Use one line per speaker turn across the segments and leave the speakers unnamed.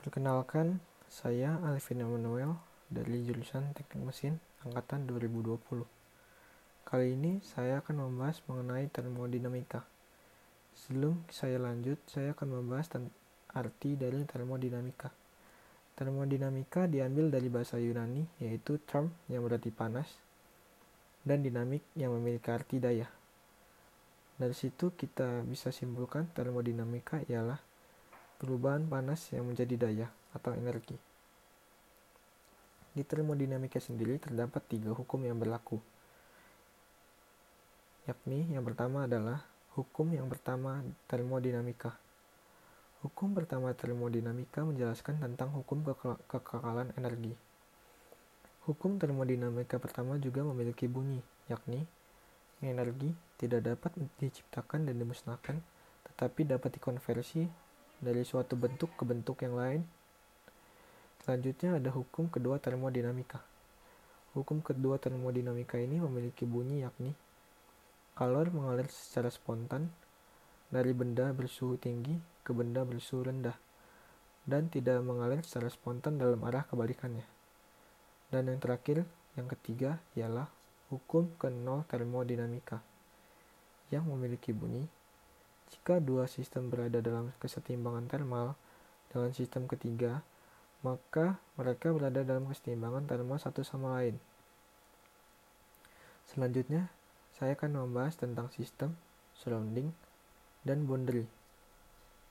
Perkenalkan, saya Alvin Emanuel dari jurusan Teknik Mesin angkatan 2020. Kali ini saya akan membahas mengenai termodinamika. Sebelum saya lanjut, saya akan membahas arti dari termodinamika. Termodinamika diambil dari bahasa Yunani, yaitu term yang berarti panas, dan dinamik yang memiliki arti daya. Dari situ kita bisa simpulkan termodinamika ialah perubahan panas yang menjadi daya atau energi. Di termodinamika sendiri terdapat tiga hukum yang berlaku, yakni yang pertama adalah hukum yang pertama termodinamika. Hukum pertama termodinamika menjelaskan tentang hukum kekekalan energi. Hukum termodinamika pertama juga memiliki bunyi, yakni energi tidak dapat diciptakan dan dimusnahkan, tetapi dapat dikonversi dari suatu bentuk ke bentuk yang lain. Selanjutnya ada hukum kedua termodinamika. Hukum kedua termodinamika ini memiliki bunyi yakni kalor mengalir secara spontan dari benda bersuhu tinggi ke benda bersuhu rendah dan tidak mengalir secara spontan dalam arah kebalikannya. Dan yang terakhir, yang ketiga ialah hukum ke nol termodinamika yang memiliki bunyi jika dua sistem berada dalam kesetimbangan termal dengan sistem ketiga, maka mereka berada dalam kesetimbangan termal satu sama lain. Selanjutnya, saya akan membahas tentang sistem, surrounding, dan boundary.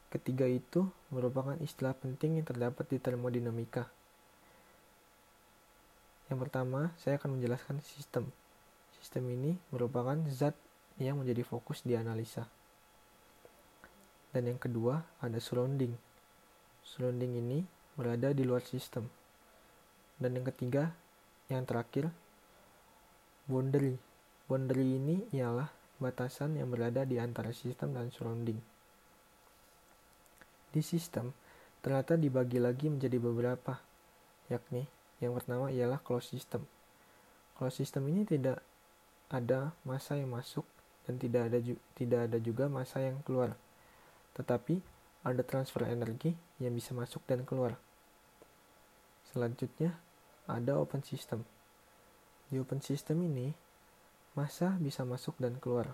Ketiga itu merupakan istilah penting yang terdapat di termodinamika. Yang pertama, saya akan menjelaskan sistem. Sistem ini merupakan zat yang menjadi fokus di analisa. Dan yang kedua ada surrounding. Surrounding ini berada di luar sistem. Dan yang ketiga, yang terakhir, boundary. Boundary ini ialah batasan yang berada di antara sistem dan surrounding. Di sistem, ternyata dibagi lagi menjadi beberapa, yakni yang pertama ialah closed system. Closed system ini tidak ada masa yang masuk dan tidak ada tidak ada juga masa yang keluar tetapi ada transfer energi yang bisa masuk dan keluar. Selanjutnya, ada open system. Di open system ini, masa bisa masuk dan keluar.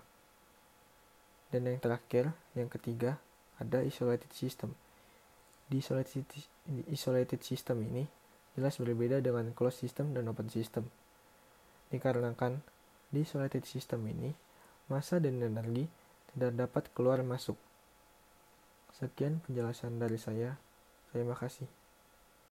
Dan yang terakhir, yang ketiga, ada isolated system. Di isolated, isolated system ini jelas berbeda dengan closed system dan open system. Dikarenakan di isolated system ini, masa dan energi tidak dapat keluar masuk. Sekian penjelasan dari saya. Terima kasih.